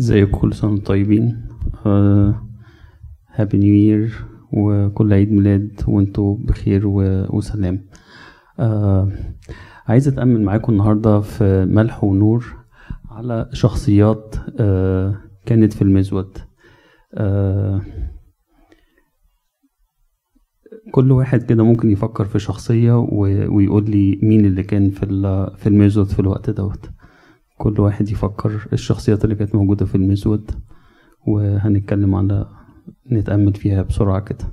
ازيكم كل سنة وأنتم طيبين. هابي نيو يير وكل عيد ميلاد وانتوا بخير و- وسلام. آه، عايز أتأمل معاكم النهاردة في ملح ونور على شخصيات آه، كانت في المزود. آه، كل واحد كده ممكن يفكر في شخصية و- ويقول لي مين اللي كان في ال- في المزود في الوقت دوت. كل واحد يفكر الشخصيات اللي كانت موجودة في المزود وهنتكلم على نتأمل فيها بسرعة كده.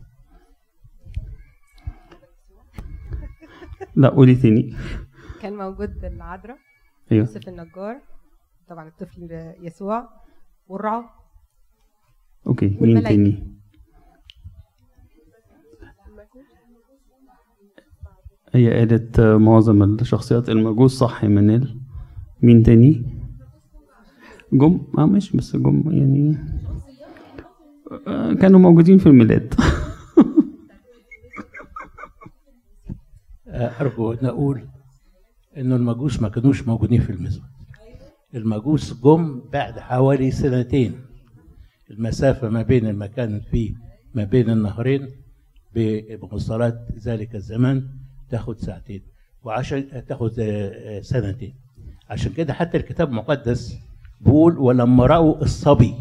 لا قولي تاني. كان موجود العذراء أيوه. يوسف النجار طبعا الطفل يسوع والرعا أوكي مين. تاني؟ هي قالت آه، معظم الشخصيات المجوس صح يا منال. مين تاني؟ جم آه ماشي بس جم يعني آه، كانوا موجودين في الميلاد. أرجو أن أقول إنه المجوس ما كانوش موجودين في المزود المجوس جم بعد حوالي سنتين. المسافة ما بين المكان فيه ما بين النهرين بمواصلات ذلك الزمان تاخد ساعتين وعشان تاخد آه، آه، سنتين. عشان كده حتى الكتاب المقدس بيقول ولما رأوا الصبي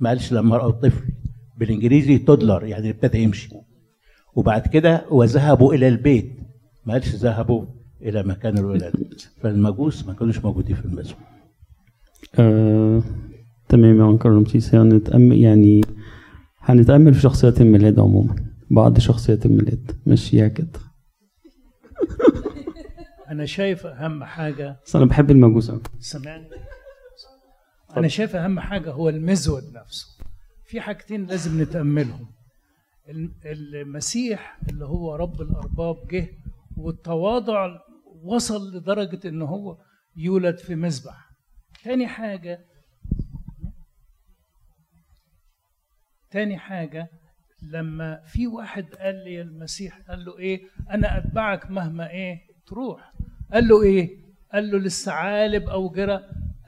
ما قالش لما رأوا الطفل بالإنجليزي تودلر يعني ابتدى يمشي وبعد كده وذهبوا إلى البيت ما قالش ذهبوا إلى مكان الولادة فالمجوس ما كانوش موجودين في المسجد. آه، تمام يا انكر رمسيس. يعني هنتأمل في شخصيات الميلاد عموما. بعض شخصيات الميلاد. مشيها كده. أنا شايف أهم حاجة بس أنا بحب المجوس. سمعني. أنا شايف أهم حاجة هو المزود نفسه. في حاجتين لازم نتأملهم. الم- المسيح اللي هو رب الأرباب جه والتواضع وصل لدرجة إن هو يولد في مذبح. تاني حاجة تاني حاجة لما في واحد قال لي المسيح قال له إيه؟ أنا أتبعك مهما إيه؟ تروح. قال له إيه؟ قال له للثعالب اوجره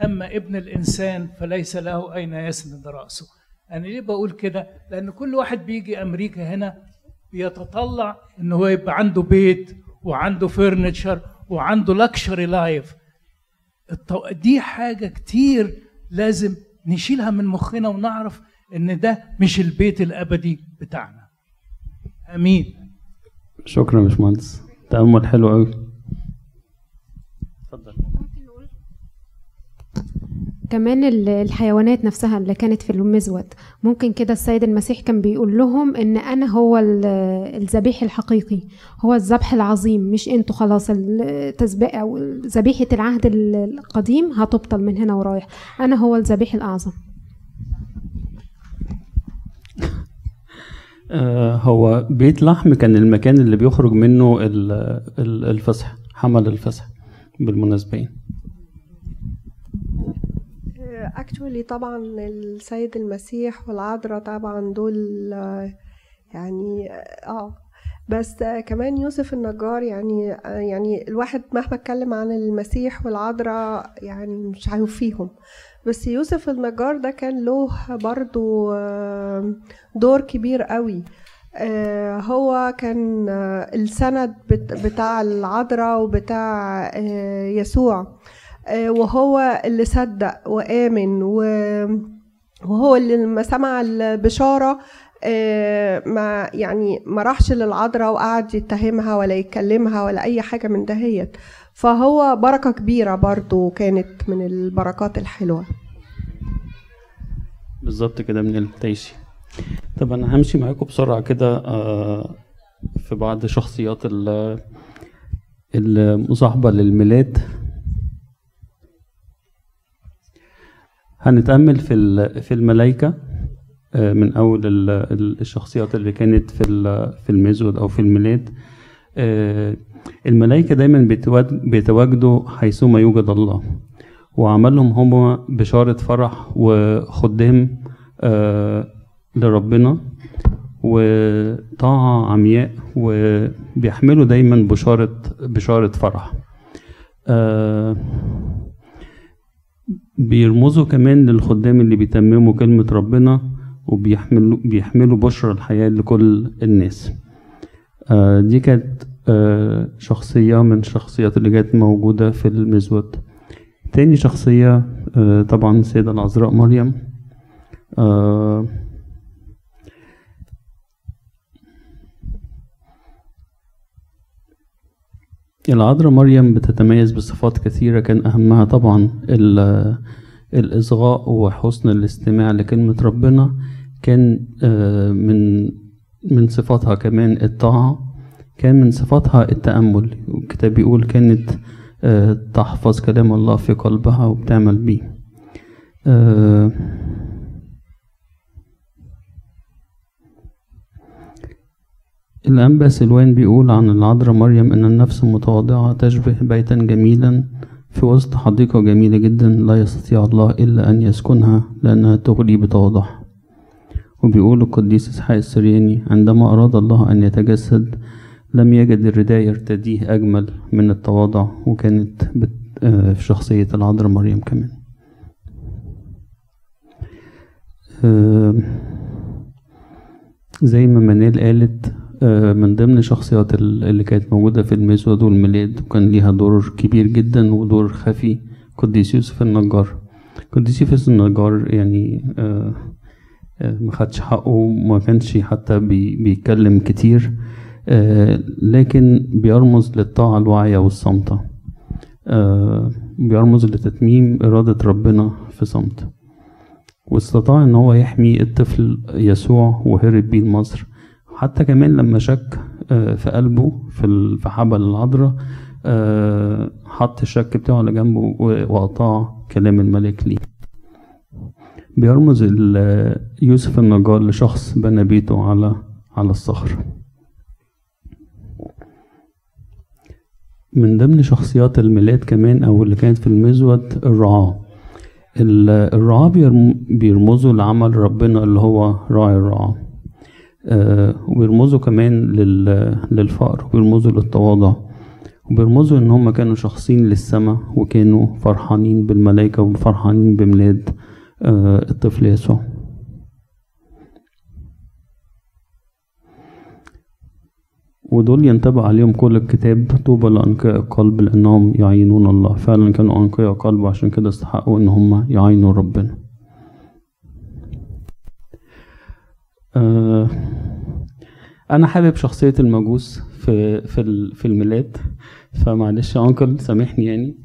أما ابن الإنسان فليس له أين يسند رأسه. أنا ليه بقول كده؟ لأن كل واحد بيجي أمريكا هنا بيتطلع إن هو يبقى عنده بيت وعنده فرنتشر وعنده لكشري لايف. دي حاجة كتير لازم نشيلها من مخنا ونعرف إن ده مش البيت الأبدي بتاعنا. آمين. شكرا يا باشمهندس. تأمل حلو قوي اتفضل. كمان ال- الحيوانات نفسها اللي كانت في المزود. ممكن كده السيد المسيح كان بيقول لهم إن أنا هو ال- الذبيح الحقيقي هو الذبح العظيم مش أنتوا خلاص التسبيح أو ذبيحة العهد ال- القديم هتبطل من هنا ورايح. أنا هو الذبيح الأعظم. آه هو بيت لحم كان المكان اللي بيخرج منه ال- ال- الفسح حمل الفسح بالمناسبة. اكشولي طبعا السيد المسيح والعذراء طبعا دول آه، يعني آه. بس كمان يوسف النجار يعني يعني الواحد مهما اتكلم عن المسيح والعذراء يعني مش هيوفيهم بس يوسف النجار ده كان له برضو دور كبير قوي. هو كان آه، السند بت- بتاع العذراء وبتاع آه، يسوع. آه، وهو اللي صدق وآمن وهو اللي لما سمع البشارة آه، ما يعني ما راحش للعذراء وقعد يتهمها ولا يتكلمها ولا أي حاجة من دهيت. فهو بركة كبيرة برضو كانت من البركات الحلوة. بالظبط كده من التايشي طب أنا همشي معاكم بسرعة كده آه في بعض شخصيات ال- المصاحبة للميلاد. هنتأمل في في الملائكة آه، من ال- الشخصيات اللي كانت في في المزود أو في الميلاد. آه، الملائكة دايما بيتواج- بيتواجدوا حيثما يوجد الله وعملهم هم بشارة فرح وخدام لربنا وطاعة عمياء وبيحملوا دايما بشارة بشارة فرح. آه، بيرمزوا كمان للخدام اللي بيتمموا كلمة ربنا وبيحملوا بيحملوا بشرى الحياة لكل الناس. آه، دي كانت آه، شخصية من الشخصيات اللي كانت موجودة في المزود. تاني شخصية آه، طبعا السيدة العذراء مريم. آه، العذراء مريم بتتميز بصفات كثيرة كان أهمها طبعا ال- الإصغاء وحسن الاستماع لكلمة ربنا كان آه، من من صفاتها كمان الطاعة كان من صفاتها التأمل. الكتاب بيقول كانت آه، تحفظ كلام الله في قلبها وبتعمل بيه. الأنبا سلوان بيقول عن العذراء مريم إن النفس المتواضعة تشبه بيتا جميلا في وسط حديقة جميلة جدا لا يستطيع الله إلا أن يسكنها لأنها تغري بتواضعها وبيقول القديس إسحاق السرياني عندما أراد الله أن يتجسد لم يجد الرداء يرتديه أجمل من التواضع وكانت. آه، في شخصية العذراء مريم كمان آه، زي ما منال قالت من ضمن الشخصيات ال- اللي كانت موجودة في المزود والميلاد وكان ليها دور كبير جدا ودور خفي قديس يوسف النجار. قديس يوسف النجار يعني آه، آه، ما خدش حقه وما كانش حتى بي بيتكلم كتير آه، لكن بيرمز للطاعة الواعية والصامتة آه، بيرمز لتتميم إرادة ربنا في صمت. واستطاع إن هو يحمي الطفل يسوع وهرب بيه لمصر. حتى كمان لما شك آه، في قلبه في حبل العذراء آه، حط الشك بتاعه على جنبه و- وأطاع كلام الملك ليه. بيرمز يوسف النجار لشخص بنى بيته على على الصخر. من ضمن شخصيات الميلاد كمان أو اللي كانت في المزود الرعاة. ال- الرعاة بيرم- بيرمزوا لعمل ربنا اللي هو راعي الرعاة. آه، وبيرمزوا كمان لل- للفقر وبيرمزوا للتواضع. وبيرمزوا إن هم كانوا شخصين للسماء وكانوا فرحانين بالملائكة وفرحانين بميلاد آه، الطفل يسوع. ودول ينطبق عليهم كل الكتاب طوبى لأنقياء القلب لأنهم يعينون الله. فعلا كانوا أنقياء قلب عشان كده استحقوا إن هم يعينوا ربنا. آه، أنا حابب شخصية المجوس في في في الميلاد فمعلش يا أنكل سامحني يعني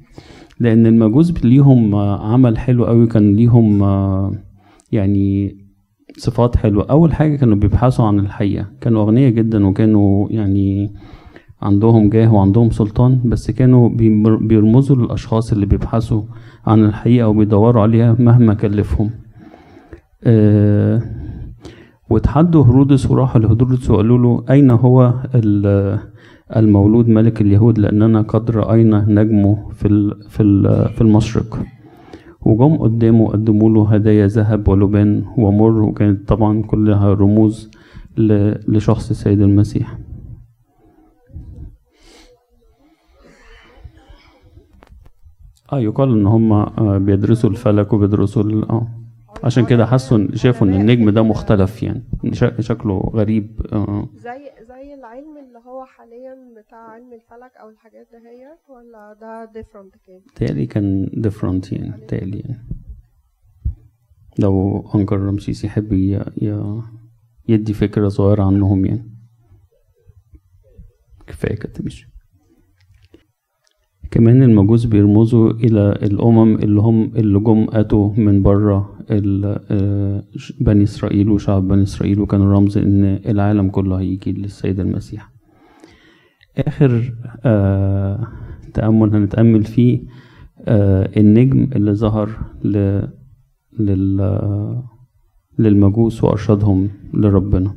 لأن المجوس ليهم عمل حلو قوي كان ليهم آه، يعني صفات حلوة. أول حاجة كانوا بيبحثوا عن الحقيقة. كانوا أغنياء جدا وكانوا يعني عندهم جاه وعندهم سلطان بس كانوا بيرمزوا للأشخاص اللي بيبحثوا عن الحقيقة وبيدوروا عليها مهما كلفهم. آه وتحدوا هرودس وراحوا لهرودس وقالوا له أين هو ال- المولود ملك اليهود؟ لأننا قد رأينا نجمه في في ال- في المشرق. وجم قدامه قدموا له هدايا ذهب ولبان ومر وكانت طبعا كلها رموز لشخص السيد المسيح. آه يقال إن هم آه، بيدرسوا الفلك وبيدرسوا آه. عشان كده حسوا شافوا إن النجم ده مختلف يعني. شكله غريب آه. زي زي العلم اللي هو حاليا بتاع علم الفلك أو الحاجات دهيت ولا ده different كان تالي كان different يعني تالي يعني. لو أنكر رمسيس يحب. يدي فكرة صغيرة عنهم يعني. كفاية كده مش. كمان المجوس بيرمزوا إلى الأمم اللي هم اللي جم أتوا من بره بني إسرائيل وشعب بني إسرائيل وكانوا رمز إن العالم كله هيجي للسيد المسيح آخر آه تأمل هنتأمل فيه آه النجم اللي ظهر. للمجوس وأرشدهم لربنا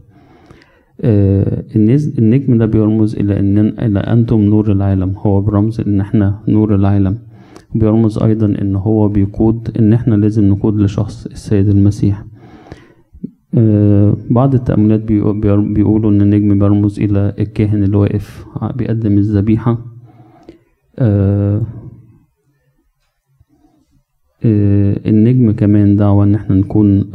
آه. النجم ده بيرمز إلى أن إلى أنتم نور العالم هو برمز إن إحنا نور العالم بيرمز أيضا إن هو بيقود إن إحنا لازم نقود لشخص السيد المسيح. آه، بعض التأملات بيقولوا إن النجم بيرمز إلى الكاهن اللي واقف بيقدم الذبيحة. آه، آه، النجم كمان دعوة إن إحنا نكون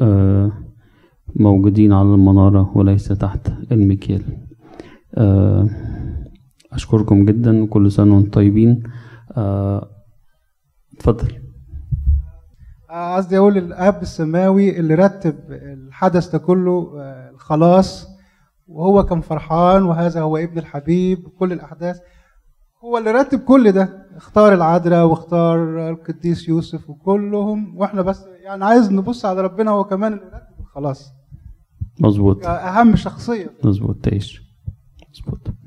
موجودين على المنارة وليس تحت المكيال. أشكركم جدا وكل سنة وأنتم طيبين. اتفضل. آه، قصدي أقول الآب السماوي اللي رتب الحدث ده كله آه، الخلاص وهو كان فرحان وهذا هو ابن الحبيب كل الأحداث. هو اللي رتب كل ده اختار العذراء واختار القديس يوسف وكلهم وإحنا بس يعني عايز نبص على ربنا هو كمان اللي رتب الخلاص. مظبوط. أهم شخصية. مظبوط تعيش. مظبوط.